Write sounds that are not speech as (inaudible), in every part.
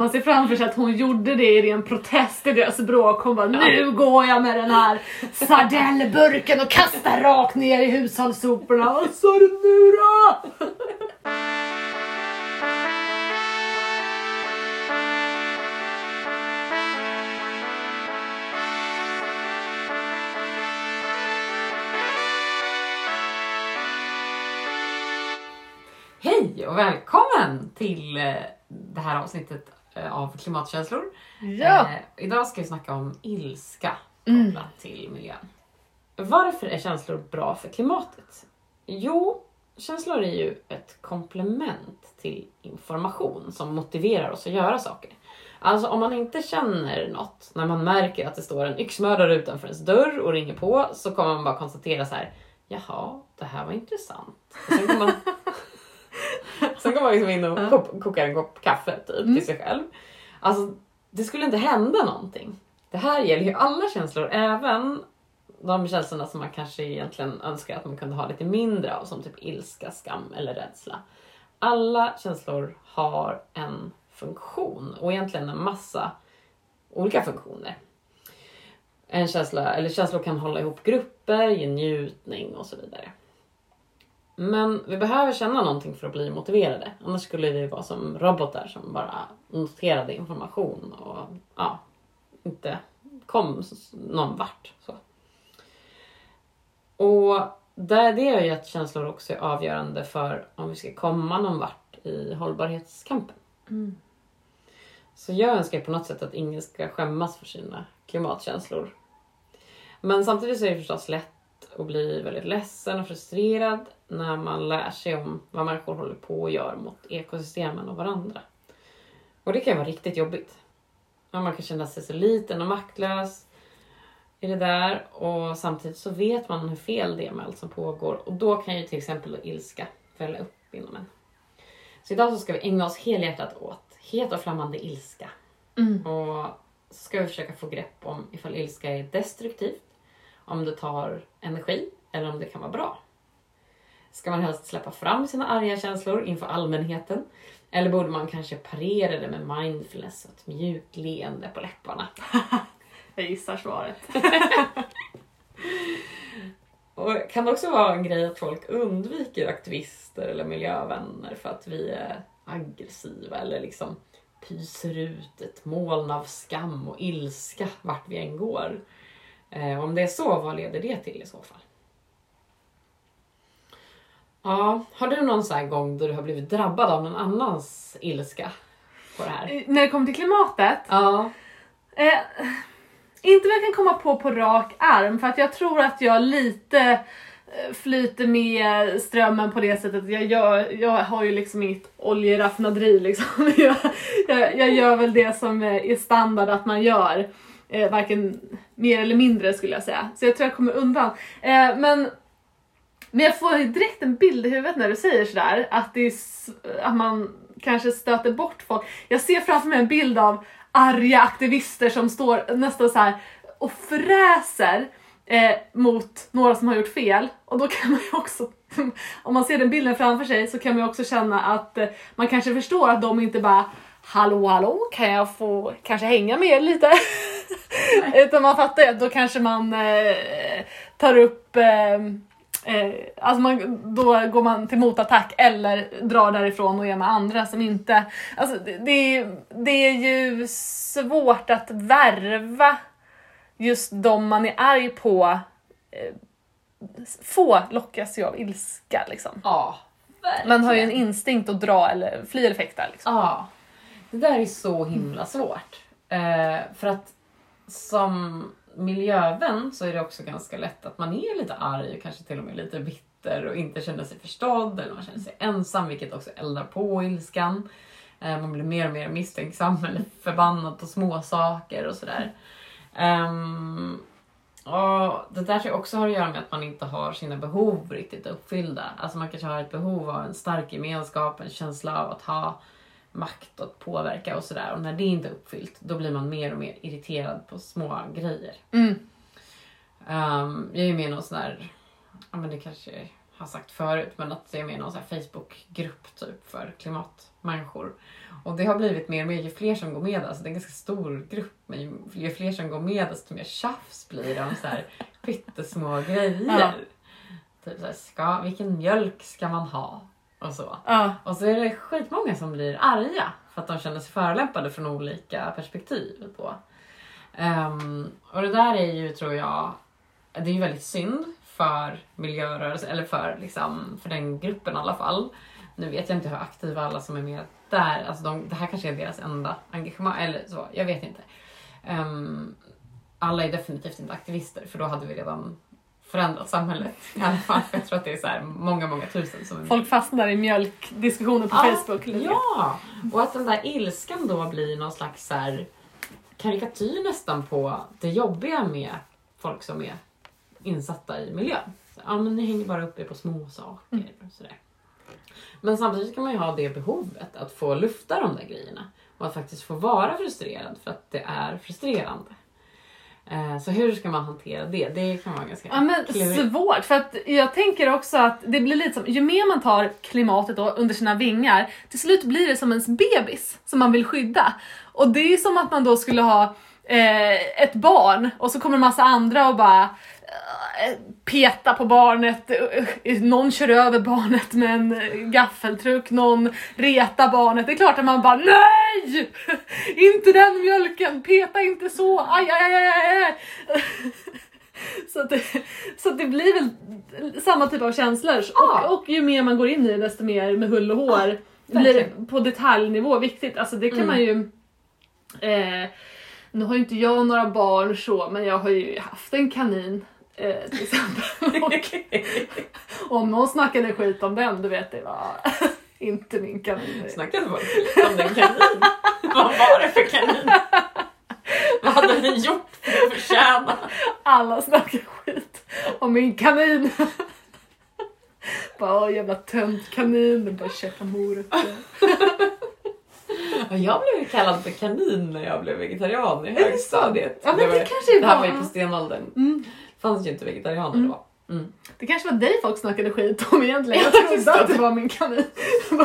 Man ser framför sig att hon gjorde det i ren protest i deras bråk. Hon bara, nu går jag med den här sardellburken och kastar rakt ner i hushållssoporna. Vad sa du nu då? Hej och välkommen till eh, det här avsnittet av Klimatkänslor. Ja. Eh, idag ska vi snacka om ilska Mm. kopplat till miljön. Varför är känslor bra för klimatet? Jo, känslor är ju ett komplement till information som motiverar oss att göra saker. Alltså om man inte känner något när man märker att det står en yxmördare utanför ens dörr och ringer på så kommer man bara konstatera så här. Jaha, det här var intressant. Och sen kommer man, (laughs) sen går man liksom in och kop- kokar en kopp kaffe typ, till sig själv. Alltså, det skulle inte hända någonting. Det här gäller ju alla känslor, även de känslorna som man kanske egentligen önskar att man kunde ha lite mindre av, som typ ilska, skam eller rädsla. Alla känslor har en funktion och egentligen en massa olika funktioner. En känsla, eller känslor kan hålla ihop grupper, ge njutning och så vidare. Men vi behöver känna någonting för att bli motiverade. Annars skulle vi vara som robotar som bara noterade information och ja, inte kom någon vart. Så. Och det är ju att känslor också är avgörande för om vi ska komma någon vart i hållbarhetskampen. Mm. Så jag önskar på något sätt att ingen ska skämmas för sina klimatkänslor. Men samtidigt så är det förstås lätt att bli väldigt ledsen och frustrerad när man lär sig om vad människor håller på och gör mot ekosystemen och varandra. Och det kan vara riktigt jobbigt. Man kan känna sig så liten och maktlös i det där och samtidigt så vet man hur fel det är med allt som pågår och då kan ju till exempel ilska fälla upp inom en. Så idag så ska vi ägna oss helhjärtat åt het och flammande ilska. Mm. Och så ska vi försöka få grepp om ifall ilska är destruktivt, om det tar energi eller om det kan vara bra. Ska man helst släppa fram sina arga känslor inför allmänheten? Eller borde man kanske parera det med mindfulness och ett mjukt leende på läpparna? (laughs) Jag gissar svaret. (laughs) Och kan det också vara en grej att folk undviker aktivister eller miljövänner för att vi är aggressiva eller liksom pyser ut ett moln av skam och ilska vart vi än går? Eh, om det är så, vad leder det till i så fall? Ja, har du någon sån här gång då du har blivit drabbad av någon annans ilska på det här? Eh, När det kommer till klimatet, Ja, Eh, inte vad jag kan komma på på rak arm för att jag tror att jag lite eh, flyter med strömmen på det sättet. Jag, gör, jag har ju liksom inget oljeraffinaderi liksom. (laughs) Jag, jag, jag gör väl det som är standard att man gör. Eh, varken mer eller mindre skulle jag säga. Så jag tror jag kommer undan. Eh, men men jag får direkt en bild i huvudet när du säger sådär, att, det är, att man kanske stöter bort folk. Jag ser framför mig en bild av arga aktivister som står nästan så här och fräser eh, mot några som har gjort fel. Och då kan (laughs) man ju också, om man ser den bilden framför sig så kan man ju också känna att eh, man kanske förstår att de inte bara Hallå hallå, kan jag få kanske hänga med er lite? (laughs) Utan man fattar ju att då kanske man eh, tar upp eh, Eh, alltså man, då går man till motattack eller drar därifrån och är med andra som inte... Alltså det, det, är, det är ju svårt att värva just de man är arg på. Eh, få lockas ju av ilska liksom. ja Man har ju en instinkt att dra eller fly eller fäkta. Liksom. Ja, det där är så himla svårt. Eh, för att som miljövän så är det också ganska lätt att man är lite arg och kanske till och med lite bitter och inte känner sig förstådd eller man känner sig ensam vilket också eldar på ilskan. Eh, man blir mer och mer misstänksam (laughs) eller förbannad på småsaker och sådär. Ehm, och det där tror jag också har att göra med att man inte har sina behov riktigt uppfyllda. Alltså man kanske har ett behov av en stark gemenskap, en känsla av att ha makt att påverka och sådär. Och när det inte är uppfyllt, då blir man mer och mer irriterad på små grejer. Mm. Um, jag är med i någon sån där, ja men det kanske har sagt förut, men att jag är med i någon sån här Facebookgrupp typ för klimatmänniskor. Och det har blivit mer och mer, ju fler som går med, alltså det är en ganska stor grupp, men ju, ju fler som går med desto mer tjafs blir det om så här (laughs) pyttesmå grejer. Ja. Typ så här, ska, vilken mjölk ska man ha? Och så. Ja. Och så är det skitmånga som blir arga för att de känner sig förolämpade från olika perspektiv. Då. Ehm, och det där är ju, tror jag, det är ju väldigt synd för miljörörelsen, eller för, liksom, för den gruppen i alla fall. Nu vet jag inte hur aktiva alla som är med där, alltså de, det här kanske är deras enda engagemang, eller så, jag vet inte. Ehm, alla är definitivt inte aktivister för då hade vi redan förändrat samhället i alla fall. Jag tror att det är så här många, många tusen som är med. Folk fastnar i mjölkdiskussioner på Ja, Facebook. lite. Ja, och att den där ilskan då blir någon slags så här karikatyr nästan på det jobbiga med folk som är insatta i miljön. Så, ja, men ni hänger bara upp er på små saker. Mm. Och sådär. Men samtidigt kan man ju ha det behovet att få lufta de där grejerna och att faktiskt få vara frustrerad för att det är frustrerande. Eh, Så hur ska man hantera det? Det kan vara ganska Ja men klurigt. svårt, för att jag tänker också att det blir lite som, ju mer man tar klimatet då under sina vingar, till slut blir det som ens bebis som man vill skydda. Och det är som att man då skulle ha eh, ett barn och så kommer en massa andra och bara eh, peta på barnet, eh, någon kör över barnet med en eh, gaffeltruck, någon retar barnet. Det är klart att man bara NEJ! (laughs) Inte den mjölken, peta inte så, aj aj aj aj! aj. (laughs) Så, att det, så att det blir väl samma typ av känslor Ja. och, och ju mer man går in i det desto mer med hull och hår blir verkligen. det på detaljnivå viktigt. Alltså det kan Mm. man ju... Eh, nu har ju inte jag några barn så men jag har ju haft en kanin eh, till exempel. (laughs) och om någon snackade skit om den, du vet det var (laughs) inte min kanin. Snackade folk lite om den kanin? Vad var det för kanin? Vad hade den gjort för att förtjäna? Alla snackar skit om min kanin. bara åh, jävla tönt kanin, den bara käkar morötter. (laughs) Ja, Jag blev kallad för kanin när jag blev vegetarian i högstadiet. Ja men det, var, kanske det här var ju på stenåldern. Mm. Det fanns ju inte vegetarianer Mm. då. Mm. Det kanske var dig folk snackade skit om egentligen. Ja, Jag trodde att det. det var min kanin. (laughs)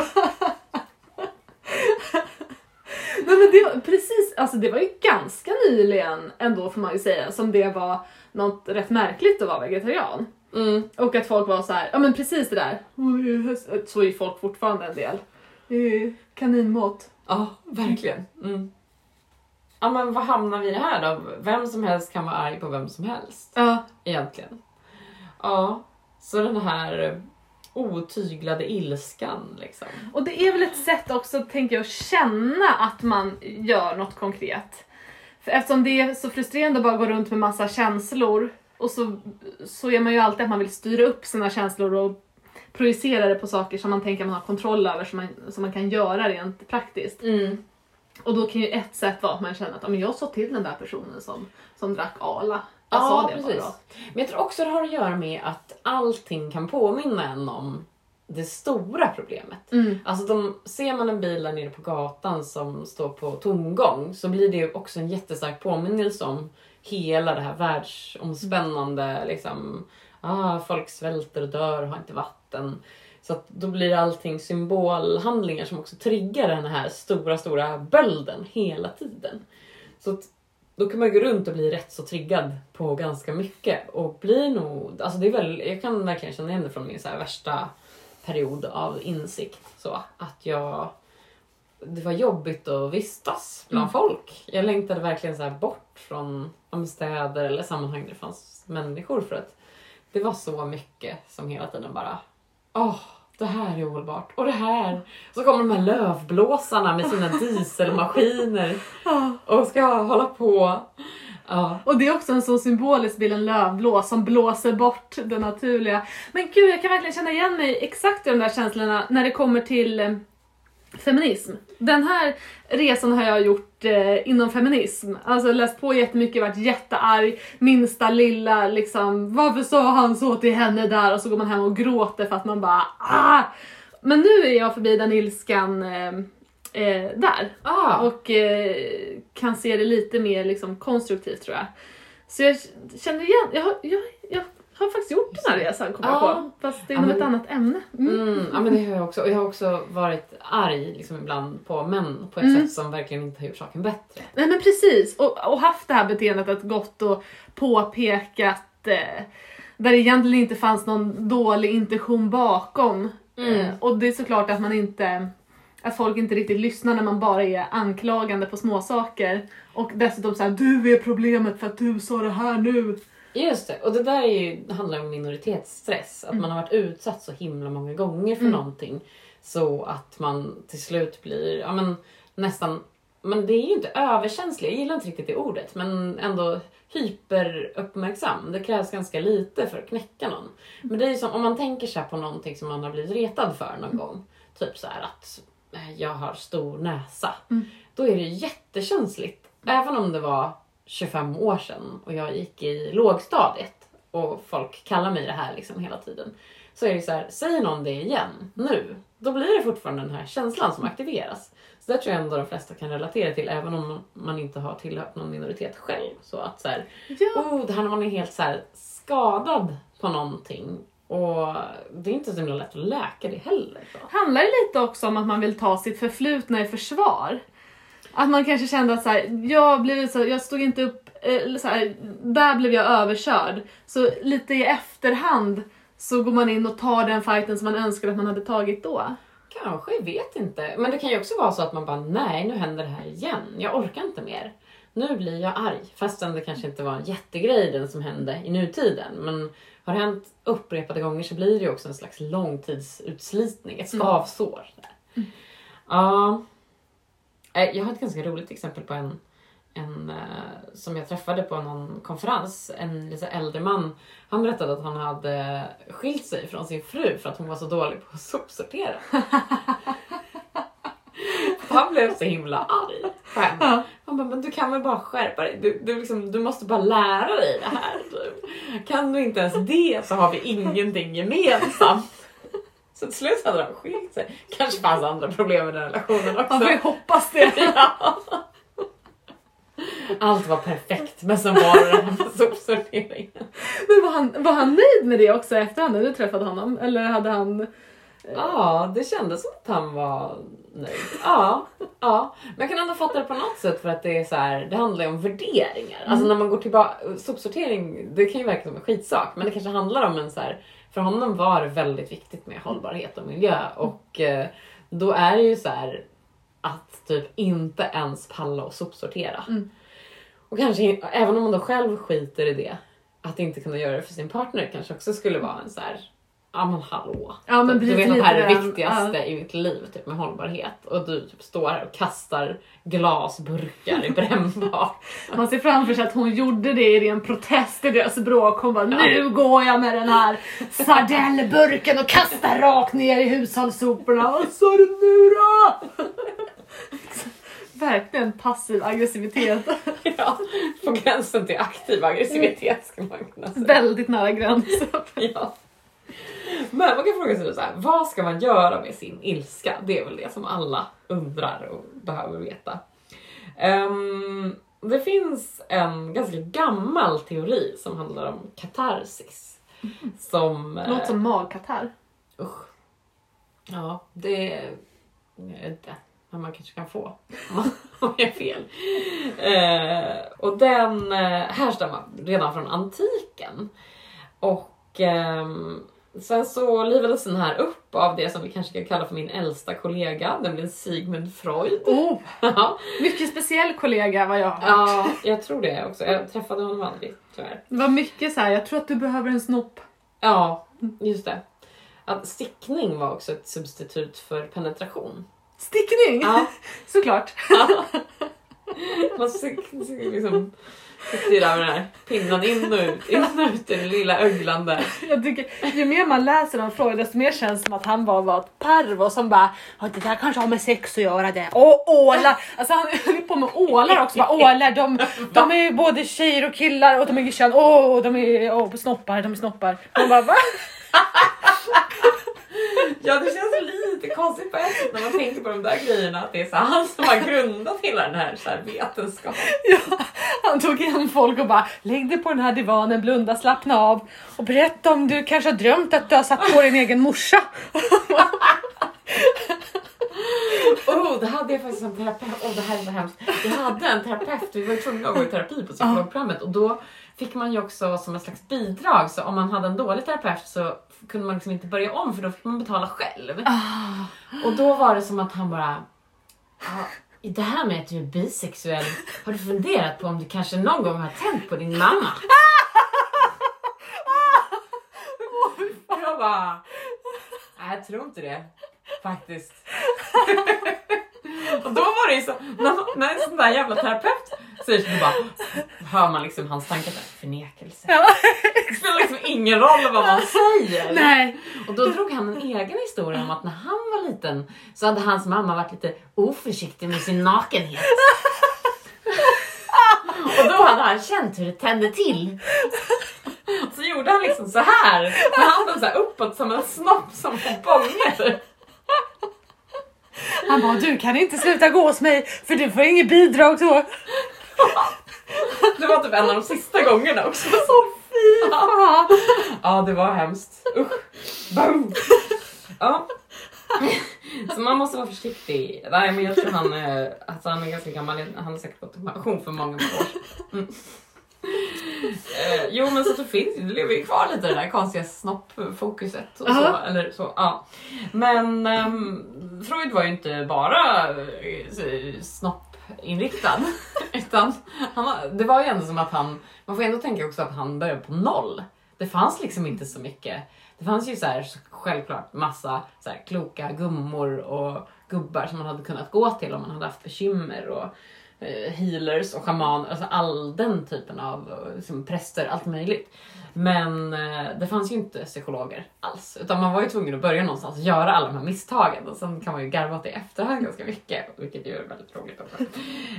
Nej men det var precis, alltså det var ju ganska nyligen ändå får man ju säga som det var något rätt märkligt att vara vegetarian. Mm. Och att folk var så här, ja men precis det där. "Oj, det är höst." Så är folk fortfarande en del. Det kaninmat. Ja, verkligen. Mm. Ja, men vad hamnar vi i det här då? Vem som helst kan vara arg på vem som helst. Ja. Egentligen. Ja, så den här otyglade ilskan liksom. Och det är väl ett sätt också, tänker jag, att känna att man gör något konkret. För eftersom det är så frustrerande att bara gå runt med massa känslor och så, så är man ju alltid att man vill styra upp sina känslor och projicera det på saker som man tänker man har kontroll över som man, som man kan göra rent praktiskt. Mm. Och då kan ju ett sätt vara att man känner att "Ja, men jag sa till den där personen som, som drack Ala. Jag Ja, sa det precis. bara. Men jag tror också det har att göra med att allting kan påminna en om det stora problemet. Mm. Alltså de, ser man en bil där nere på gatan som står på tomgång så blir det ju också en jättestark påminnelse om hela det här världsomspännande liksom, ah, folk svälter och dör och har inte vatten. Så att då blir allting symbolhandlingar som också triggar den här stora, stora bölden hela tiden. Så att då kan man gå runt och bli rätt så triggad på ganska mycket och blir nog, alltså det är väl, jag kan verkligen känna igen det från min så värsta period av insikt. Så att jag, det var jobbigt att vistas bland Mm. folk. Jag längtade verkligen så bort från städer eller sammanhang där det fanns människor för att det var så mycket som hela tiden bara, åh, det här är ohållbart. Och det här. Så kommer de här lövblåsarna med sina dieselmaskiner (laughs) och ska hålla på. Ja. Och det är också en så symbolisk bild, en lövblås som blåser bort det naturliga. Men gud, jag kan verkligen känna igen mig exakt i de där känslorna när det kommer till eh, feminism. Den här resan har jag gjort eh, inom feminism. Alltså läst på jättemycket, varit jättearg, minsta lilla liksom, varför sa han så till henne där? Och så går man hem och gråter för att man bara ah! Men nu är jag förbi den ilskan eh, eh, där Ah. och eh, kan se det lite mer liksom, konstruktivt tror jag. Så jag känner igen, jag, jag har faktiskt gjort den här resan kommer jag Ja. på. Fast det är Ja, men- ett annat ämne. Mm. Mm, ja men det har jag också. Och jag har också varit arg liksom ibland på män på ett Mm. sätt som verkligen inte har gjort saken bättre. Nej men precis, och, och haft det här beteendet att gått och påpekat eh, där det egentligen inte fanns någon dålig intention bakom. Mm. Eh, och det är såklart att man inte att folk inte riktigt lyssnar när man bara är anklagande på småsaker. Och dessutom såhär, du är problemet för att du sa det här nu. Just det, och det där är ju, handlar om minoritetsstress. Att man har varit utsatt så himla många gånger för Mm. någonting. Så att man till slut blir ja, men, nästan, men det är ju inte överkänslig, jag gillar inte riktigt det ordet, men ändå hyperuppmärksam. Det krävs ganska lite för att knäcka någon. Men det är ju som om man tänker sig på någonting som man har blivit retad för någon gång. Typ så här att eh, jag har stor näsa. Mm. Då är det jättekänsligt. Även om det var 25 år sedan och jag gick i lågstadiet och folk kallar mig det här liksom hela tiden. Så är det så här, säger någon det igen nu, då blir det fortfarande den här känslan som aktiveras. Så det tror jag ändå de flesta kan relatera till även om man inte har tillhört någon minoritet själv. Så att så här, Ja. oh, det här när man är helt så här skadad på någonting och det är inte så himla lätt att läka det heller. Så. Handlar det lite också om att man vill ta sitt förflutna i försvar? Att man kanske kände att så här, jag, blev så, jag stod inte upp, eh, så här, där blev jag överkörd. Så lite i efterhand så går man in och tar den fighten som man önskar att man hade tagit då. Kanske, jag vet inte. Men det kan ju också vara så att man bara, nej nu händer det här igen. Jag orkar inte mer. Nu blir jag arg. Fastän det kanske inte var en jättegrej den som hände i nutiden. Men har det hänt upprepade gånger så blir det ju också en slags långtidsutslitning, ett skavsår. Ja. Eh, Jag har ett ganska roligt exempel på en, en eh, som jag träffade på någon konferens. En lite äldre man. Han berättade att han hade skilt sig från sin fru för att hon var så dålig på att sopsortera. (laughs) Han blev så himla arg på henne. Ja. Han bara, men du kan väl bara skärpa dig? Du, du, liksom, du måste bara lära dig det här. Typ. Kan du inte ens det så har vi ingenting gemensamt. Så till slut hade de skilt sig. Kanske fanns andra problem i den relationen också. Får ju hoppas det. (laughs) Ja. Allt var perfekt men så var det det här (laughs) sopsorteringen. Men var han, var han nöjd med det också efterhand när du träffade honom? Eller hade han... Ja, det kändes som att han var nöjd. Ja, ja. Men jag kan ändå fatta det på något sätt för att det är så här, det handlar ju om värderingar. Alltså när man går tillbaka, sopsortering, det kan ju verka som en skitsak men det kanske handlar om en så här, för honom var det väldigt viktigt med hållbarhet och miljö och eh, då är det ju så här att typ inte ens palla och sopsortera. Mm. Och kanske, även om man då själv skiter i det, att inte kunna göra det för sin partner kanske också skulle vara en så här, ja men hallå. Ja men du precis vet att det här är det viktigaste i mitt liv, typ med hållbarhet. Och du typ står här och kastar glasburkar i brännbart. ja. (laughs) Man ser framför sig att hon gjorde det i ren protest i deras bråk. Hon bara nu går jag med den här sardellburken och kastar rakt ner i hushållssoporna. Vad sa du nu då? (laughs) Verkligen passiv aggressivitet. (laughs) ja, på gränsen till aktiv aggressivitet skulle man kunna säga. Väldigt nära gränsen. Ja. Men man kan fråga sig så här, vad ska man göra med sin ilska? Det är väl det som alla undrar och behöver veta. Ehm, det finns en ganska gammal teori som handlar om katarsis. Som... eh, Låter som magkatarr. Usch. Ja, det... Jag vet inte. Men man kanske kan få (laughs) om jag är fel. Eh, och den eh, härstammar redan från antiken. Och ehm, sen så livades den här upp av det som vi kanske kan kalla för min äldsta kollega, nämligen Sigmund Freud. Oh, (laughs) Ja, mycket speciell kollega vad jag har ja, jag tror det också. Jag träffade honom aldrig tyvärr. Det var mycket så här. jag tror att du behöver en snopp. Ja, just det. Att stickning var också ett substitut för penetration. Stickning! Ja. (laughs) Såklart. Man sitter liksom sitter ju där med den här pinnen in och ut, in och ut i den lilla öglan där. Jag tycker, ju mer man läser om Freud desto mer känns det som att han bara var ett pervo som bara "Ja, det där kanske har med sex att göra det. Och ålar! Alltså han (laughs) höll på med ålar också. Bara, ålar de, de är ju både tjejer och killar och de är kön. Åh, de är oh, snoppar, de är snoppar. Man bara va? Ja, det känns lite konstigt på ett sätt när man tänker på de där grejerna. Att det är så han som har grundat hela den här, så här vetenskapen. Ja, han tog hem folk och bara lägg dig på den här divanen, blunda, slappna av och berätta om du kanske har drömt att du har satt på din egen morsa. Oh, det hade jag faktiskt som terapeut. Oh, det här är så hemskt. Jag hade en terapeut, vi var tvungna att gå i terapi på psykologprogrammet och då fick man ju också som en slags bidrag så om man hade en dålig terapeut så kunde man liksom inte börja om för då fick man betala själv. Och då var det som att han bara i det här med att du är bisexuell, har du funderat på om du kanske någon gång har tänt på din mamma? Och (laughs) jag bara, nej jag tror inte det faktiskt. Och då var det ju så, när, när en sån där jävla terapeut säger så, bara hör man liksom hans tankar där, förnekelse. Ja, (laughs) Det spelar liksom ingen roll vad man säger. nej. Och då drog han en egen historia om att när han var liten så hade hans mamma varit lite oförsiktig med sin nakenhet. Och då hade han känt hur det tände till. Så gjorde han liksom så här med handen så här uppåt som en snopp som får bånger. Han bara du kan inte sluta gå hos mig för du får inget bidrag då. (laughs) Det var typ en av de sista gångerna också. Fy fan. Ja, det var hemskt. Usch. Boom. Ja. Så man måste vara försiktig. Nej, men jag tror han, är- alltså han är ganska gammal. Han har säkert gått i pension för många, många år mm. eh, Jo, men så att det finns det lever ju kvar lite det där konstiga snoppfokuset och så. Ja. Eller så ja. Men ehm, Freud var ju inte bara eh, inriktad. (laughs) Utan han, var- det var ju ändå som att han, man får ändå tänka också att han började på noll. Det fanns liksom inte så mycket. Det fanns ju så här, självklart massa så här, kloka gummor och gubbar som man hade kunnat gå till om man hade haft bekymmer och Eh, healers och schamaner, alltså all den typen av eh, liksom, präster, allt möjligt. Men eh, det fanns ju inte psykologer alls, utan man var ju tvungen att börja någonstans och göra alla de här misstagen och sen kan man ju garva åt det i efterhand ganska mycket, vilket ju är väldigt roligt. också.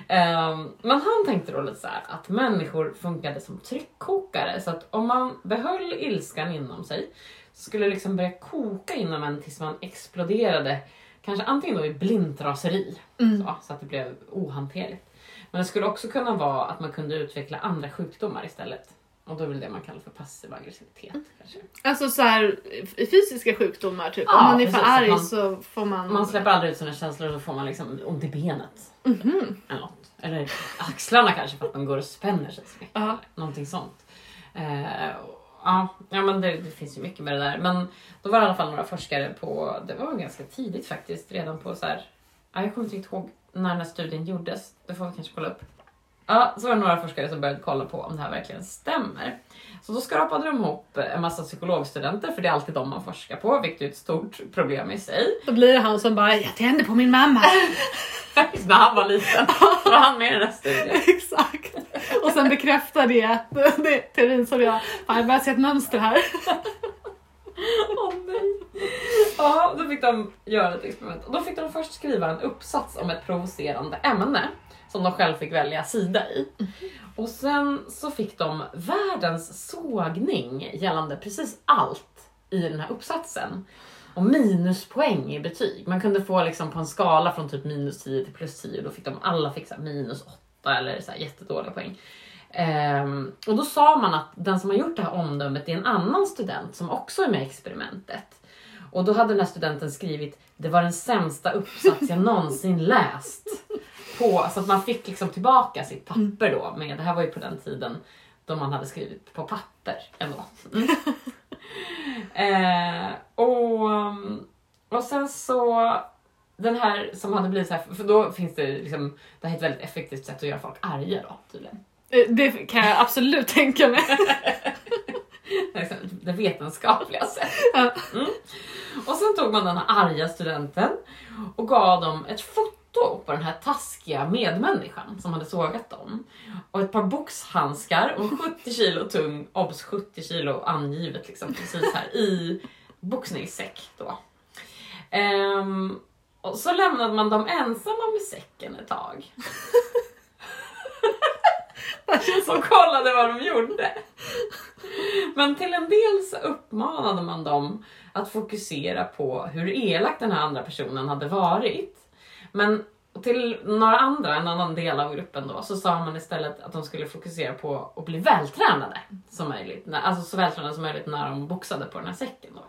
Ehm, men han tänkte då lite så här att människor funkade som tryckkokare så att om man behöll ilskan inom sig så skulle det liksom börja koka inom en tills man exploderade Kanske antingen då i blint raseri, Mm. så, så att det blev ohanterligt. Men det skulle också kunna vara att man kunde utveckla andra sjukdomar istället. Och då är väl det man kallar för passiv aggressivitet kanske. Alltså så här fysiska sjukdomar typ. Ja, Om man är för arg man- så får man... Man släpper aldrig ut sina känslor och då får man liksom ont i benet. Mhm. Eller något. Eller axlarna kanske för att man går och spänner sig så mycket. Ja. Eller Någonting sånt. Eh, ja, ja, men det, det finns ju mycket med det där. Men då var det i alla fall några forskare på, det var ganska tidigt faktiskt, redan på så här, ja, jag kommer inte riktigt ihåg när den här studien gjordes. Det får vi kanske kolla upp. Ja, så var det några forskare som började kolla på om det här verkligen stämmer. Så då skrapade de ihop en massa psykologstudenter, för det är alltid de man forskar på, vilket är ett stort problem i sig. Då blir det han som bara jag tände på min mamma. (laughs) när han var liten. Då var han med i den här studien. (laughs) Exakt. Och sen bekräftar det (laughs) det är teorin som jag, fan, jag börjar se ett mönster här. Åh nej. Ja, då fick de göra ett experiment. Och då fick de först skriva en uppsats om ett provocerande ämne som de själv fick välja sida i. Och sen så fick de världens sågning gällande precis allt i den här uppsatsen. Och minuspoäng i betyg. Man kunde få liksom på en skala från typ minus 10 till plus 10 och då fick de alla fick minus 8 eller så här jättedåliga poäng. Ehm, och då sa man att den som har gjort det här omdömet är en annan student som också är med i experimentet. Och då hade den här studenten skrivit det var den sämsta uppsats jag någonsin läst. På, så att man fick liksom tillbaka sitt papper då. Med, det här var ju på den tiden då man hade skrivit på papper ändå. Mm. (laughs) eh, och, och sen så den här som hade blivit så här, för då finns det liksom, det här är ett väldigt effektivt sätt att göra folk arga då tydligen. Eh, Det kan jag absolut tänka mig. (laughs) Liksom, Det vetenskapliga sättet. Mm. Och sen tog man den här arga studenten och gav dem ett foto på den här taskiga medmänniskan som hade sågat dem. Och ett par boxhandskar och en 70 kilo tung, obs 70 kilo angivet liksom precis här i boxningssäck då. Ehm, och så lämnade man dem ensamma med säcken ett tag. (laughs) och kollade vad de gjorde. Men till en del så uppmanade man dem att fokusera på hur elak den här andra personen hade varit. Men till några andra, en annan del av gruppen då, så sa man istället att de skulle fokusera på att bli vältränade som möjligt. Alltså så vältränade som möjligt när de boxade på den här säcken då.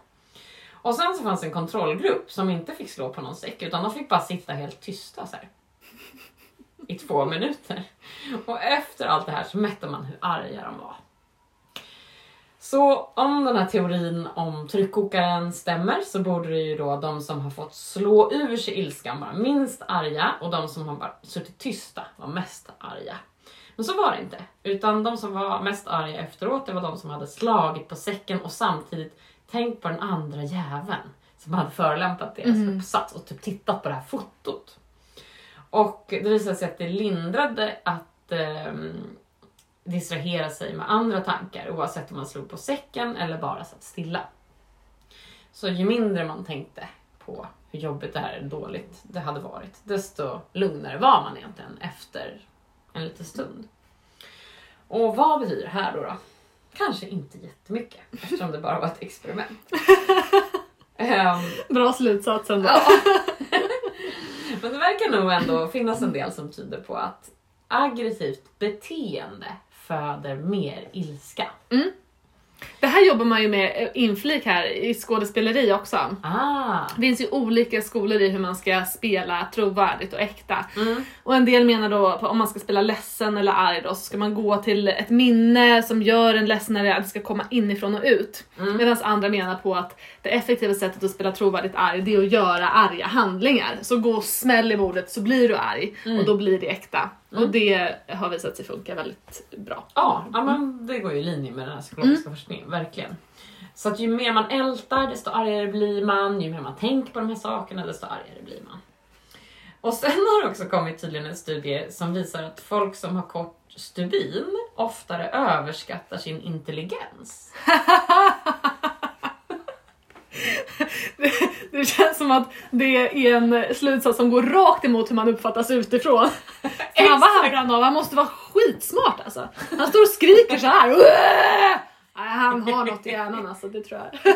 Och sen så fanns en kontrollgrupp som inte fick slå på någon säck utan de fick bara sitta helt tysta så här. I två minuter. Och efter allt det här så mätte man hur arga de var. Så om den här teorin om tryckkokaren stämmer så borde det ju då de som har fått slå ur sig ilskan vara minst arga och de som har bara suttit tysta var mest arga. Men så var det inte. Utan de som var mest arga efteråt det var de som hade slagit på säcken och samtidigt tänkt på den andra jäveln som hade förolämpat deras Mhm. uppsats och typ tittat på det här fotot. Och det visade sig att det lindrade att ehm, distrahera sig med andra tankar oavsett om man slog på säcken eller bara satt stilla. Så ju mindre man tänkte på hur jobbigt det här är dåligt det hade varit, desto lugnare var man egentligen efter en liten stund. Och vad betyder det här då? då? Kanske inte jättemycket eftersom det bara var ett experiment. (laughs) Ehm, Bra slutsats ändå. Ja. (laughs) Men det verkar nog ändå finnas en del som tyder på att aggressivt beteende föder mer ilska. Det här jobbar man ju med eh, inflik här i skådespeleri också. Ah. Det finns ju olika skolor i hur man ska spela trovärdigt och äkta. Mm. Och en del menar då på om man ska spela ledsen eller arg då så ska man gå till ett minne som gör en ledsenare att det ska komma inifrån och ut. Mm. Medan andra menar på att det effektiva sättet att spela trovärdigt arg det är att göra arga handlingar. Så gå och smäll i bordet så blir du arg Mm. och då blir det äkta. Och det har visat sig funka väldigt bra. Ja, ja men det går ju i linje med den här psykologiska forskningen, verkligen. Så att ju mer man ältar, desto argare blir man. Ju mer man tänker på de här sakerna, desto argare blir man. Och sen har det också kommit tydligen en studie som visar att folk som har kort stubin oftare överskattar sin intelligens. (laughs) (laughs) (laughs) Det, känns som att det är en slutsats som går rakt emot hur man uppfattas utifrån. (laughs) Fan vad han av? Han måste vara skitsmart alltså. Han står och skriker så här. "Uah!" (laughs) Nej, han har något i hjärnan alltså, det tror jag.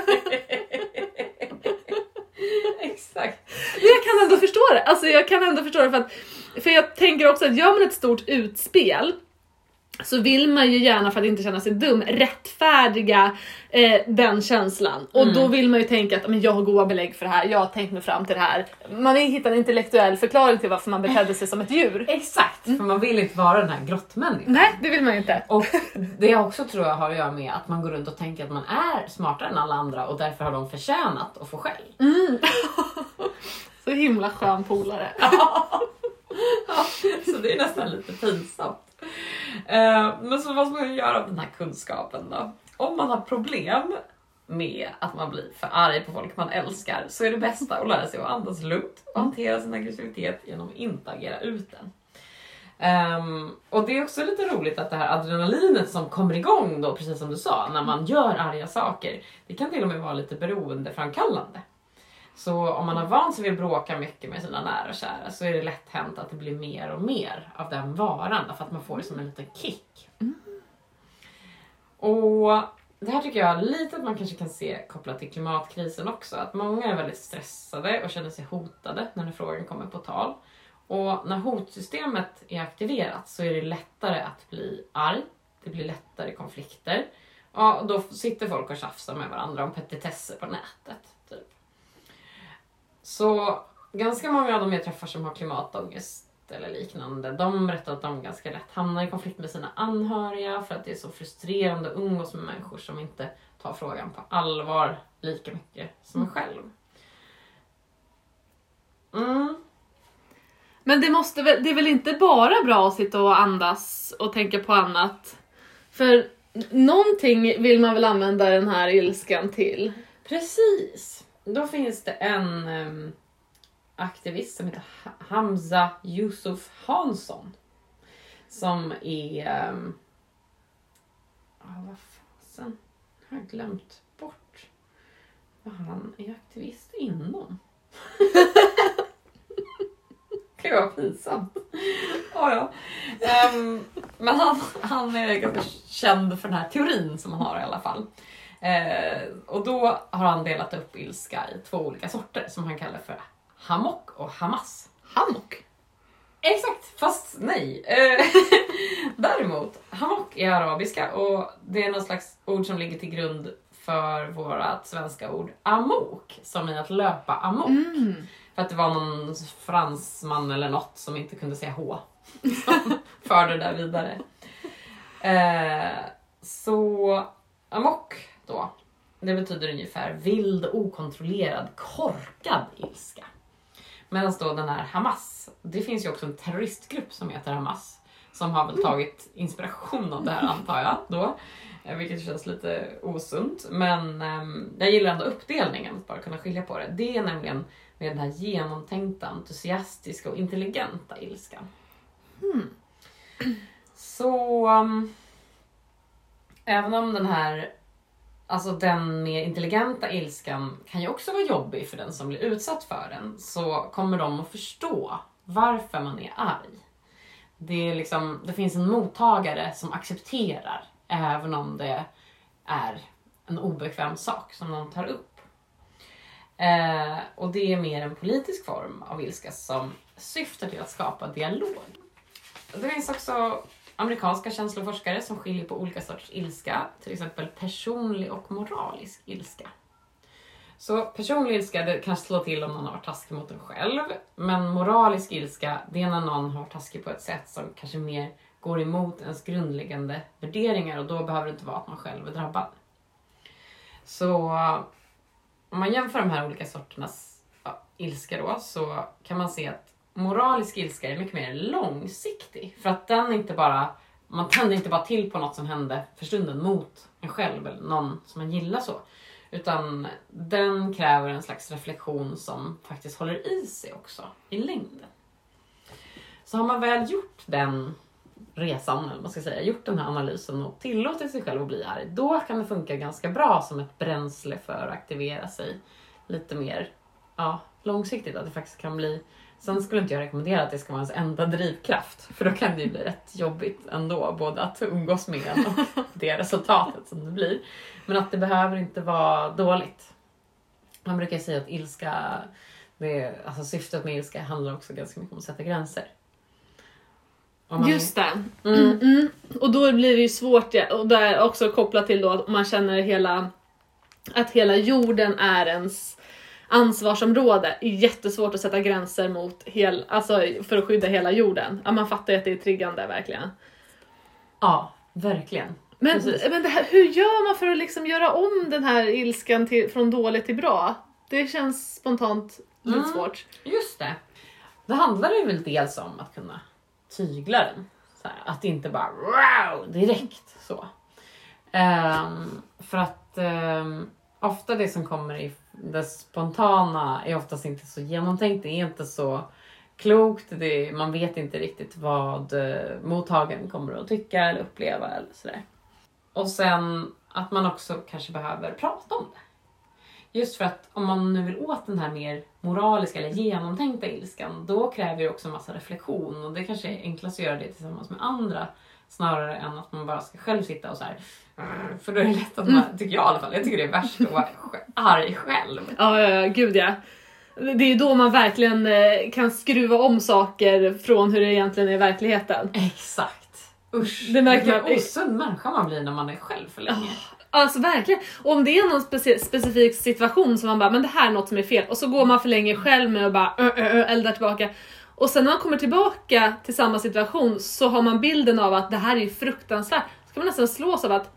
Exakt. Men jag kan ändå förstå det. Alltså jag kan ändå förstå det för att för jag tänker också att gör man ett stort utspel så vill man ju gärna för att inte känna sig dum rättfärdiga eh, den känslan. Och Mm. då vill man ju tänka att men jag har goda belägg för det här, jag har tänkt mig fram till det här. Man vill hitta en intellektuell förklaring till varför man betedde sig som ett djur. (laughs) Exakt, för man vill inte vara den här grottmänniskan. Nej, det vill man ju inte. Och det också tror jag har att göra med att man går runt och tänker att man är smartare än alla andra och därför har de förtjänat att få skäll. (laughs) Så himla skön polare. (laughs) Så det är nästan lite pinsamt. (laughs) Eh, Men så vad ska man göra av den här kunskapen då? Om man har problem med att man blir för arg på folk man älskar så är det bästa att lära sig att andas lugnt och hantera sin aggressivitet genom att inte agera ut den. Ehm, och det är också lite roligt att det här adrenalinet som kommer igång då, precis som du sa, när man gör arga saker, det kan till och med vara lite beroendeframkallande. Så om man har vant sig vid att bråka mycket med sina nära och kära så är det lätt hänt att det blir mer och mer av den varan för att man får det som en liten kick. Och det här tycker jag lite att man kanske kan se kopplat till klimatkrisen också. Att många är väldigt stressade och känner sig hotade när den frågan kommer på tal. Och när hotsystemet är aktiverat så är det lättare att bli arg. Det blir lättare konflikter. Och då sitter folk och tjafsar med varandra om petitesser på nätet. Så ganska många av de jag träffar som har klimatångest eller liknande, de berättar att de ganska lätt hamnar i konflikt med sina anhöriga för att det är så frustrerande att umgås med människor som inte tar frågan på allvar lika mycket som en själv. Mm. Men det, måste väl, det är väl inte bara bra att sitta och andas och tänka på annat? För någonting vill man väl använda den här ilskan till? Precis. Då finns det en um, aktivist som heter Hamza Yusuf Hansson. Som är... Um, oh, vad fasen? Jag har glömt bort vad han är aktivist inom. Det kan ju vara pinsamt. Oh, ja. um, men han, han är ganska känd för den här teorin som han har i alla fall. Eh, och då har han delat upp ilska i två olika sorter som han kallar för hamok och hamas. Hammock. Exakt, fast nej. Eh, (laughs) Däremot, hamok är arabiska och det är något slags ord som ligger till grund för vårt svenska ord amok, som i att löpa amok. Mm. För att det var någon fransman eller något som inte kunde säga H som (laughs) förde det där vidare. Eh, så amok då, det betyder ungefär vild, okontrollerad, korkad ilska. Medan då den här Hamas, det finns ju också en terroristgrupp som heter Hamas som har väl tagit inspiration av det här (laughs) antar jag då. eh, Vilket känns lite osunt. Men ehm, jag gillar ändå uppdelningen, att bara kunna skilja på det. Det är nämligen med den här genomtänkta, entusiastiska och intelligenta ilskan. Så um, även om den här, alltså den mer intelligenta ilskan kan ju också vara jobbig för den som blir utsatt för den, så kommer de att förstå varför man är arg. Det, är liksom, det finns en mottagare som accepterar även om det är en obekväm sak som någon tar upp. Eh, och det är mer en politisk form av ilska som syftar till att skapa dialog. Det finns också amerikanska känsloforskare som skiljer på olika sorters ilska, till exempel personlig och moralisk ilska. Så personlig ilska det kan slå till om någon har varit taskig mot en själv, men moralisk ilska det är när någon har varit taskig på ett sätt som kanske mer går emot ens grundläggande värderingar och då behöver det inte vara att man själv är drabbad. Så om man jämför de här olika sorternas ja, ilska då så kan man se att moralisk ilska är mycket mer långsiktig. För att den inte bara, man tänder inte bara till på något som hände för stunden mot en själv eller någon som man gillar så. Utan den kräver en slags reflektion som faktiskt håller i sig också i längden. Så har man väl gjort den resan, eller vad man ska säga, gjort den här analysen och tillåtit sig själv att bli arg, då kan det funka ganska bra som ett bränsle för att aktivera sig lite mer ja, långsiktigt. Att det faktiskt kan bli Sen skulle inte jag rekommendera att det ska vara ens enda drivkraft, för då kan det ju bli rätt jobbigt ändå, både att umgås med en och (laughs) det resultatet som det blir. Men att det behöver inte vara dåligt. Man brukar säga att ilska, det är, alltså syftet med ilska handlar också ganska mycket om att sätta gränser. Man- Just det. Mm. Mm. Mm. Och då blir det ju svårt, och där också kopplat till då att man känner hela, att hela jorden är ens ansvarsområde. är Jättesvårt att sätta gränser mot hel, alltså för att skydda hela jorden. Ja, man fattar ju att det är triggande verkligen. Ja, verkligen. Men, Precis. men här, hur gör man för att liksom göra om den här ilskan till, från dåligt till bra? Det känns spontant lite Mm. svårt. Just det. Det handlar ju väl dels om att kunna tygla den. Här, att inte bara wow direkt så. Ehm, för att ehm, ofta det som kommer i det spontana är oftast inte så genomtänkt. Det är inte så klokt. Det är, man vet inte riktigt vad eh, mottagaren kommer att tycka eller uppleva eller sådär. Och sen att man också kanske behöver prata om det. Just för att om man nu vill åt den här mer moraliska eller genomtänkta ilskan, då kräver det också en massa reflektion och det kanske är enklast att göra det tillsammans med andra snarare än att man bara ska själv sitta och så här. För då är det lätt att man, tycker jag i alla fall, jag tycker det är värst att vara arg själv. Ja, ja, ja, gud ja. Det är ju då man verkligen eh, kan skruva om saker från hur det egentligen är i verkligheten. Exakt. Usch, Det märker vilken osund människa man blir när man är själv för länge. Alltså verkligen. Och om det är någon speci- specifik situation som man bara, men det här är något som är fel. Och så går man för länge själv med och bara ö, ö, ö, eldar tillbaka. Och sen när man kommer tillbaka till samma situation så har man bilden av att det här är ju fruktansvärt. Så kan man nästan slås av att,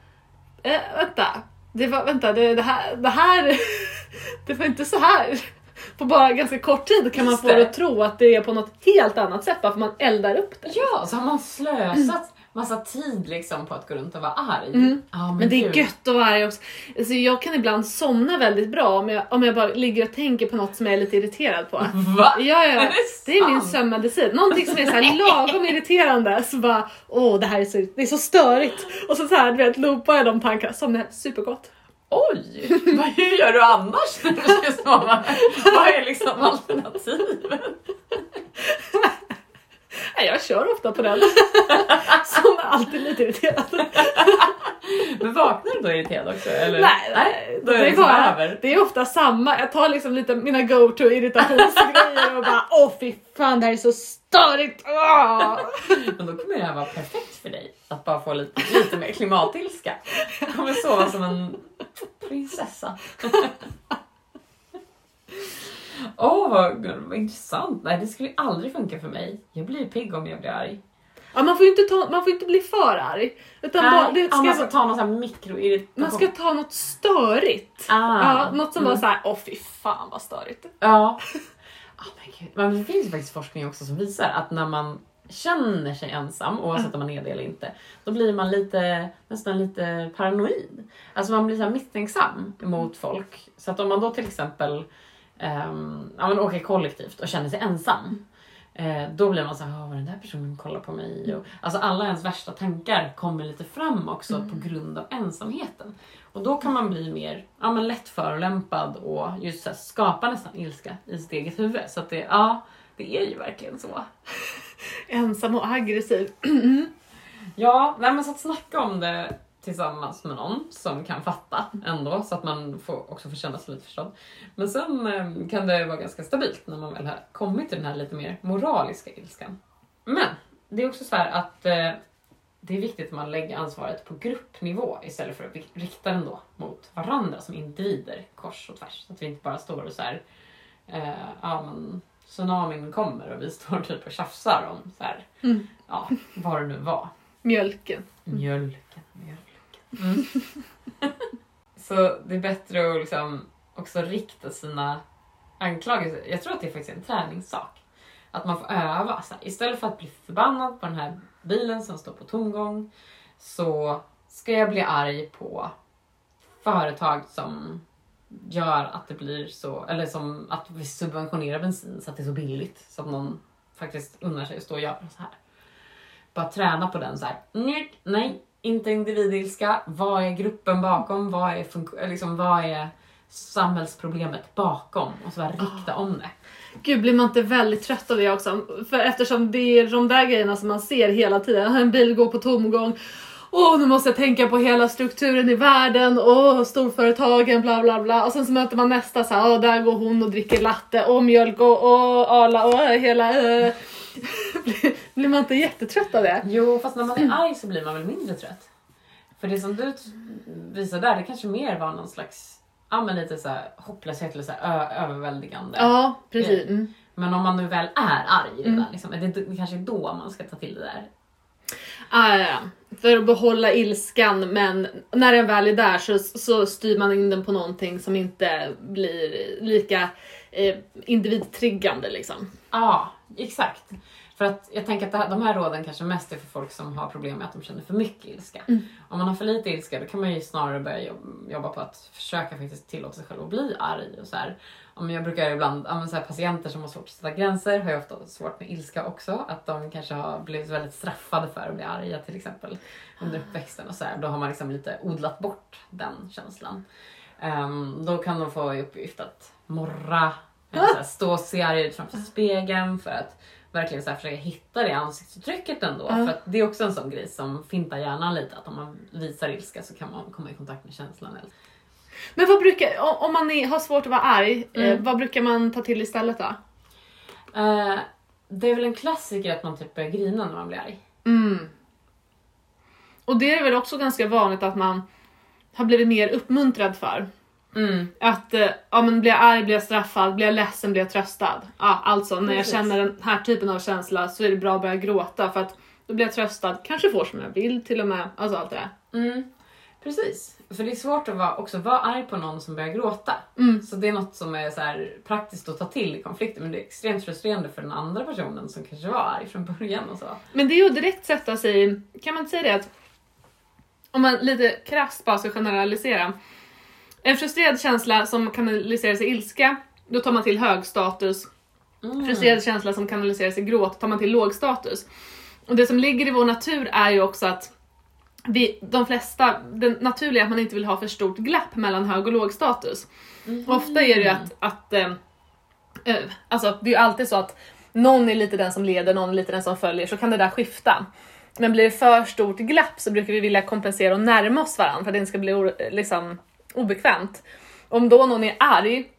eh, vänta, det var, vänta, det, det här, det här, (laughs) det var inte så här. På bara ganska kort tid kan man Just få det. det att tro att det är på något helt annat sätt bara för man eldar upp det. Ja, så har man slösat massa tid liksom på att gå runt och vara arg. Mm. Ja, Men det är gött att vara arg också. Alltså jag kan ibland somna väldigt bra om jag, om jag bara ligger och tänker på något som jag är lite irriterad på. Va? Ja, ja, Är det det är min sömnmedicin. Någonting som är så här (laughs) lagom irriterande så bara åh det här är så, det är så störigt. Och så, så här, du vet, loopar jag de tankarna, somnar supergott. Oj! Vad, hur gör du annars när du ska sova? Vad är liksom alternativet? Jag kör ofta på den. (laughs) Som är alltid lite irriterad. (laughs) Men vaknar du då irriterad också? Eller? Nej, nej, då är det, är bara, över. det är ofta samma. Jag tar liksom lite mina go-to irritationsgrejer och bara åh fy fan det här är så störigt. Åh! (laughs) Men då kommer det här vara perfekt för dig. Att bara få lite, lite mer klimatilska. Du kommer sova som en prinsessa. Åh, vad, vad intressant. Nej, det skulle aldrig funka för mig. Jag blir pigg om jag blir arg. Ja, man, får ju inte ta, man får inte bli för arg. Utan bara, det Nej, ska, om man ska ta här mikroirritation. man ska ta något störigt. Ah. Ja, något som bara Mm. såhär, åh fy fan vad störigt. Ja. Oh (laughs) men, Gud. men det finns ju faktiskt forskning också som visar att när man känner sig ensam, oavsett om man är det eller inte, då blir man lite, nästan lite paranoid. Alltså man blir så misstänksam mot folk. Så att om man då till exempel um, ja, men åker kollektivt och känner sig ensam, eh, då blir man så här, "Åh, vad den där personen kollar på mig. Och, alltså alla ens värsta tankar kommer lite fram också på grund av ensamheten. Och då kan man bli mer ja, men lätt förolämpad och just så här, skapa nästan ilska i sitt eget huvud. Så att det, ja, det är ju verkligen så. (laughs) Ensam och aggressiv. (clears throat) Ja, nej, men så att snacka om det tillsammans med någon som kan fatta ändå så att man får, också får känna sig lite förstådd. Men sen eh, kan det vara ganska stabilt när man väl har kommit till den här lite mer moraliska ilskan. Men det är också så här att eh, det är viktigt att man lägger ansvaret på gruppnivå istället för att rikta den då mot varandra som individer kors och tvärs. Så att vi inte bara står och så här, eh, ja men tsunamin kommer och vi står typ och tjafsar om så här, Mm. ja vad det nu var. Mjölken. Mjölken, mjölken. Mm. (laughs) så det är bättre att liksom också rikta sina anklagelser. Jag tror att det är faktiskt en träningssak. Att man får öva. Så här, istället för att bli förbannad på den här bilen som står på tomgång så ska jag bli arg på företag som gör att det blir så, eller som att vi subventionerar bensin så att det är så billigt så att någon faktiskt unnar sig att stå och göra så här. Bara träna på den så här. Nej, nej, inte individilska. Vad är gruppen bakom? Vad är, funk- liksom, vad är samhällsproblemet bakom? Och så bara rikta om det. Gud, blir man inte väldigt trött av det också? För eftersom det är de där grejerna som man ser hela tiden. (laughs) En bil går på tomgång. Åh, nu måste jag tänka på hela strukturen i världen. Åh, storföretagen, bla bla bla. Och sen så möter man nästa så här, åh, där går hon och dricker latte. Åh, mjölk och åh, Arla och hela... Äh. (laughs) blir, man inte jättetrött av det? Jo, fast när man är arg så blir man väl mindre trött. För det som du visar där, det kanske mer var någon slags ja, men lite så här hopplöshet eller så här överväldigande. Ja, precis. Mm. Men om man nu väl är arg redan, Mm. liksom, är det, det kanske är då man ska ta till det där. Ah, ja. För att behålla ilskan men när den väl är där så, så styr man in den på någonting som inte blir lika eh, individtriggande liksom. Ja, exakt. För att jag tänker att här, de här råden kanske mest är för folk som har problem med att de känner för mycket ilska. Mm. Om man har för lite ilska då kan man ju snarare börja jobb- jobba på att försöka faktiskt tillåta sig själv att bli arg. Och så här. Om jag brukar ibland, ja, så här, patienter som har svårt att sätta gränser har ju ofta svårt med ilska också. Att de kanske har blivit väldigt straffade för att bli arga till exempel under uppväxten. Och så här. Då har man liksom lite odlat bort den känslan. Ehm, då kan de få i uppgift att morra, eller så här, stå och se arg ut framför spegeln för att verkligen så här försöka hitta det ansiktsuttrycket ändå. Ja. För att det är också en sån grej som fintar hjärnan lite. Att om man visar ilska så kan man komma i kontakt med känslan. Men vad brukar, om man är, har svårt att vara arg, eh, Mm. vad brukar man ta till istället då? Eh, det är väl en klassiker att man typ börjar grina när man blir arg. Mm. Och det är väl också ganska vanligt att man har blivit mer uppmuntrad för. Mm. Att eh, ja, men blir jag arg, blir jag straffad, blir jag ledsen, blir jag tröstad. Ja, alltså när jag känner den här typen av känsla så är det bra att börja gråta för att då blir jag tröstad, kanske får som jag vill till och med. Alltså allt det där. Mm. Precis. För det är svårt att vara, också vara arg på någon som börjar gråta. Mm. Så det är något som är så praktiskt att ta till i konflikter men det är extremt frustrerande för den andra personen som kanske var arg från början och så. Men det är ju direkt sätta sig kan man inte säga det att om man lite krasst bara ska generalisera. En frustrerad känsla som kanaliseras i ilska, då tar man till hög status. Mm. Frustrerad känsla som kanaliseras i gråt tar man till låg status. Och det som ligger i vår natur är ju också att vi, de flesta, det naturliga är att man inte vill ha för stort glapp mellan hög och låg status. Mhm. Ofta är det ju att, att eh, alltså det är ju alltid så att någon är lite den som leder, någon är lite den som följer, så kan det där skifta. Men blir det för stort glapp så brukar vi vilja kompensera och närma oss varandra för att det inte ska bli liksom, obekvämt. Om då någon är arg,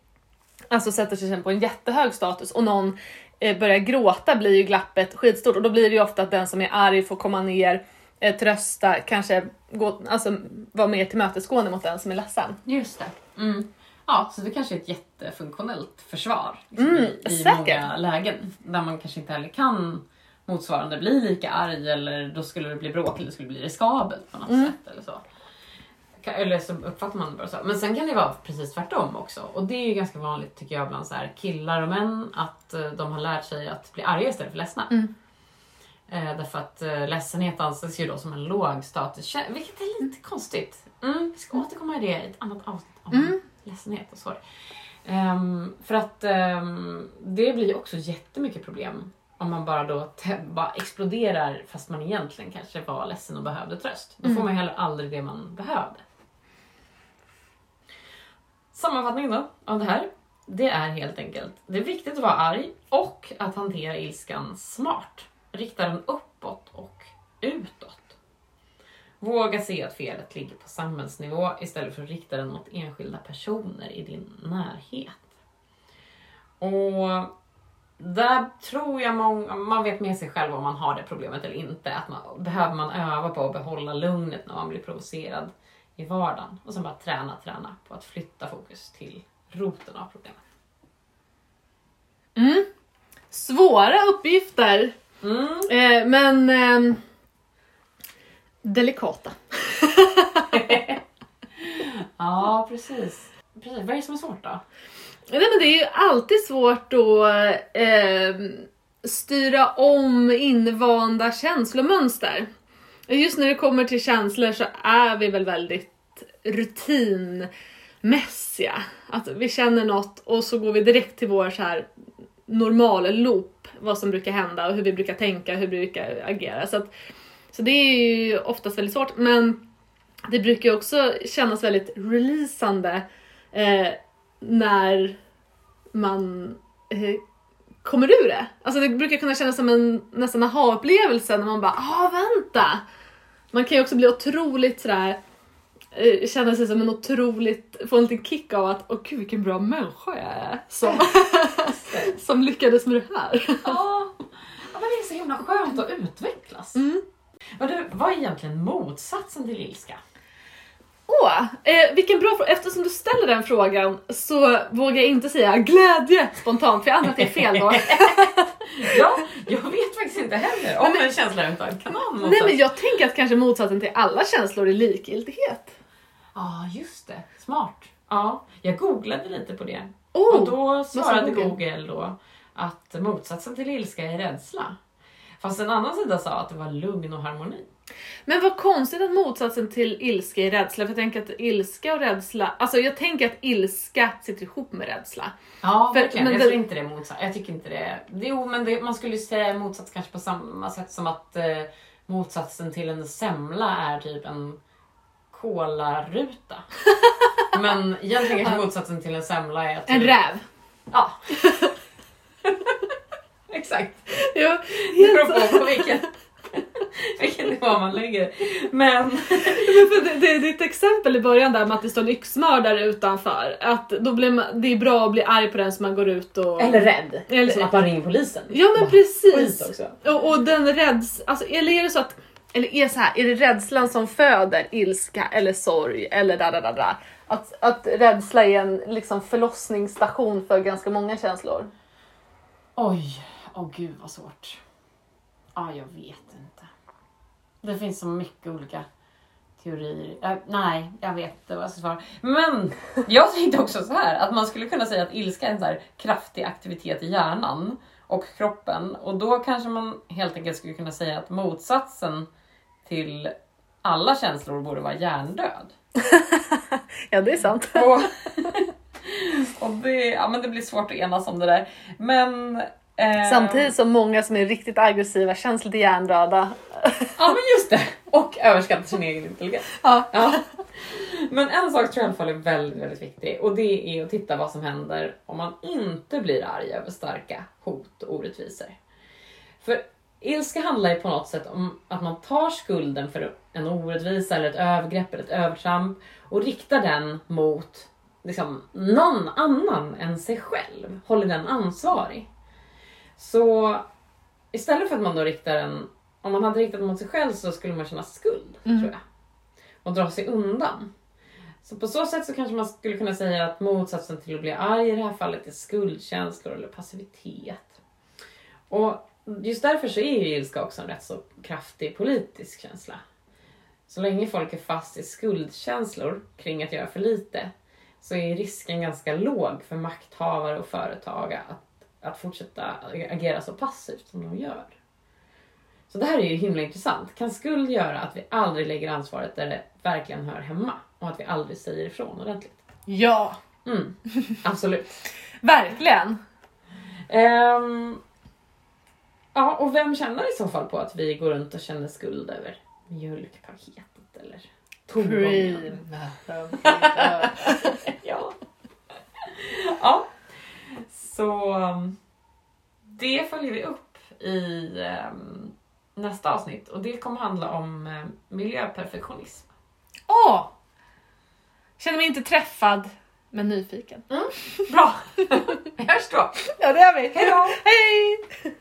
alltså sätter sig på en jättehög status och någon eh, börjar gråta blir ju glappet skitstort och då blir det ju ofta att den som är arg får komma ner, eh, trösta, kanske gå, alltså, vara mer tillmötesgående mot den som är ledsen. Just det. Mm. Ja, så det kanske är ett jättefunktionellt försvar liksom, Mm, i, i många lägen. Där man kanske inte heller kan motsvarande bli lika arg eller då skulle det bli bråk eller det skulle bli riskabelt på något Mm. sätt. Eller så. Eller så uppfattar man det bara så. Men sen kan det vara precis tvärtom också. Och det är ju ganska vanligt tycker jag bland så här killar och män att eh, de har lärt sig att bli arga istället för ledsna. Mm. Eh, därför att eh, ledsenhet anses ju då som en låg status, vilket är lite konstigt. Mm, vi ska återkomma i det i ett annat avsnitt om Mm. ledsenhet och sorg. Ehm, för att ehm, det blir också jättemycket problem om man bara då bara exploderar fast man egentligen kanske var ledsen och behövde tröst. Då får man ju heller aldrig det man behövde. Sammanfattningen då av det här. Det är helt enkelt, det är viktigt att vara arg och att hantera ilskan smart. Rikta den uppåt och utåt. Våga se att felet ligger på samhällsnivå istället för att rikta den mot enskilda personer i din närhet. Och där tror jag många, man vet med sig själv om man har det problemet eller inte. Att man, behöver man öva på att behålla lugnet när man blir provocerad i vardagen. Och sen bara träna, träna på att flytta fokus till roten av problemet. Mm. Svåra uppgifter, Mm. eh, men ehm, delikata. (laughs) Ja, precis. precis. Vad är det som är svårt då? Nej, men det är ju alltid svårt att eh, styra om invanda känslomönster. Just när det kommer till känslor så är vi väl väldigt rutinmässiga. Att vi känner något och så går vi direkt till vår så här normal loop, vad som brukar hända och hur vi brukar tänka, hur vi brukar agera. Så, att, så det är ju oftast väldigt svårt, men det brukar ju också kännas väldigt releasande eh, när man eh, kommer ur det. Alltså det brukar kunna kännas som en nästan aha-upplevelse när man bara ah vänta! Man kan ju också bli otroligt sådär eh, känna sig som en otroligt, få en liten kick av att åh gud vilken bra människa jag är som, (laughs) som lyckades med det här. Ja, ja, men det är så himla skönt att utvecklas. Mm. Men du, vad är egentligen motsatsen till ilska? Åh, eh, vilken bra fråga. Eftersom du ställer den frågan så vågar jag inte säga glädje spontant för jag antar att det är fel då. (laughs) Ja, jag vet faktiskt inte heller om en känsla utan kan ha Nej men jag tänker att kanske motsatsen till alla känslor är likgiltighet. Ja, just det. Smart. Ja, jag googlade lite på det. Oh, och då svarade Google? Google då att motsatsen till ilska är rädsla. Fast en annan sida sa att det var lugn och harmoni. Men vad konstigt att motsatsen till ilska är rädsla, för jag tänker att ilska och rädsla, alltså jag tänker att ilska sitter ihop med rädsla. Ja, För- verkligen. men jag det- tror inte det är motsats. Jag tycker inte det. Jo, men det, man skulle säga motsats kanske på samma sätt som att eh, motsatsen till en semla är typ en kolaruta. (laughs) men egentligen kanske motsatsen till en semla är typ... En räv. Ja. (laughs) Exakt. Ja, Det beror på på vilken, (laughs) vilken nivå man lägger. Men (laughs) Men för det, det, ditt exempel i början där med att det står en yxmördare utanför, att då blir man, det är bra att bli arg på den som man går ut och... rädd. Eller- Som att man ringer polisen. Ja men precis! också. Och, och den räds... Alltså, eller är det så att... Eller är så här, är det rädslan som föder ilska eller sorg eller da da da da? Att, att rädsla är en liksom förlossningsstation för ganska många känslor. Oj, åh gud vad svårt. Ja, jag vet inte. Det finns så mycket olika teorier. Äh, nej, jag vet inte vad jag ska svara. Men jag tänkte också så här att man skulle kunna säga att ilska är en så här kraftig aktivitet i hjärnan och kroppen och då kanske man helt enkelt skulle kunna säga att motsatsen till alla känslor borde vara hjärndöd. (laughs) Ja det är sant. Och, (laughs) och det, ja, men det blir svårt att enas om det där. Men Samtidigt som många som är riktigt aggressiva känns lite hjärndöda. Ja men just det! Och överskattar sin egen intelligens. Ja. Ja. Men en sak tror jag i alla fall är väldigt, väldigt viktig och det är att titta vad som händer om man inte blir arg över starka hot och orättvisor. För ilska handlar ju på något sätt om att man tar skulden för en orättvisa eller ett övergrepp eller ett övertramp och riktar den mot liksom, någon annan än sig själv. Håller den ansvarig. Så istället för att man då riktar den, om man hade riktat mot sig själv så skulle man känna skuld, Mm. tror jag. Och dra sig undan. Så på så sätt så kanske man skulle kunna säga att motsatsen till att bli arg i det här fallet är skuldkänslor eller passivitet. Och just därför så är ju ilska också en rätt så kraftig politisk känsla. Så länge folk är fast i skuldkänslor kring att göra för lite så är risken ganska låg för makthavare och företag att, att fortsätta agera så passivt som de gör. Så det här är ju himla intressant. Kan skuld göra att vi aldrig lägger ansvaret där det verkligen hör hemma? Och att vi aldrig säger ifrån ordentligt? Ja, Mm, absolut. (laughs) verkligen. Ehm, ja, och vem känner i så fall på att vi går runt och känner skuld över mjölkpaketet eller tomgången? (laughs) ja. ja. Så um, det följer vi upp i um, nästa avsnitt och det kommer handla om um, miljöperfektionism. Åh! Känner mig inte träffad, men nyfiken. Bra! Vi hörs då! Ja, det gör vi. Hej då! Hej!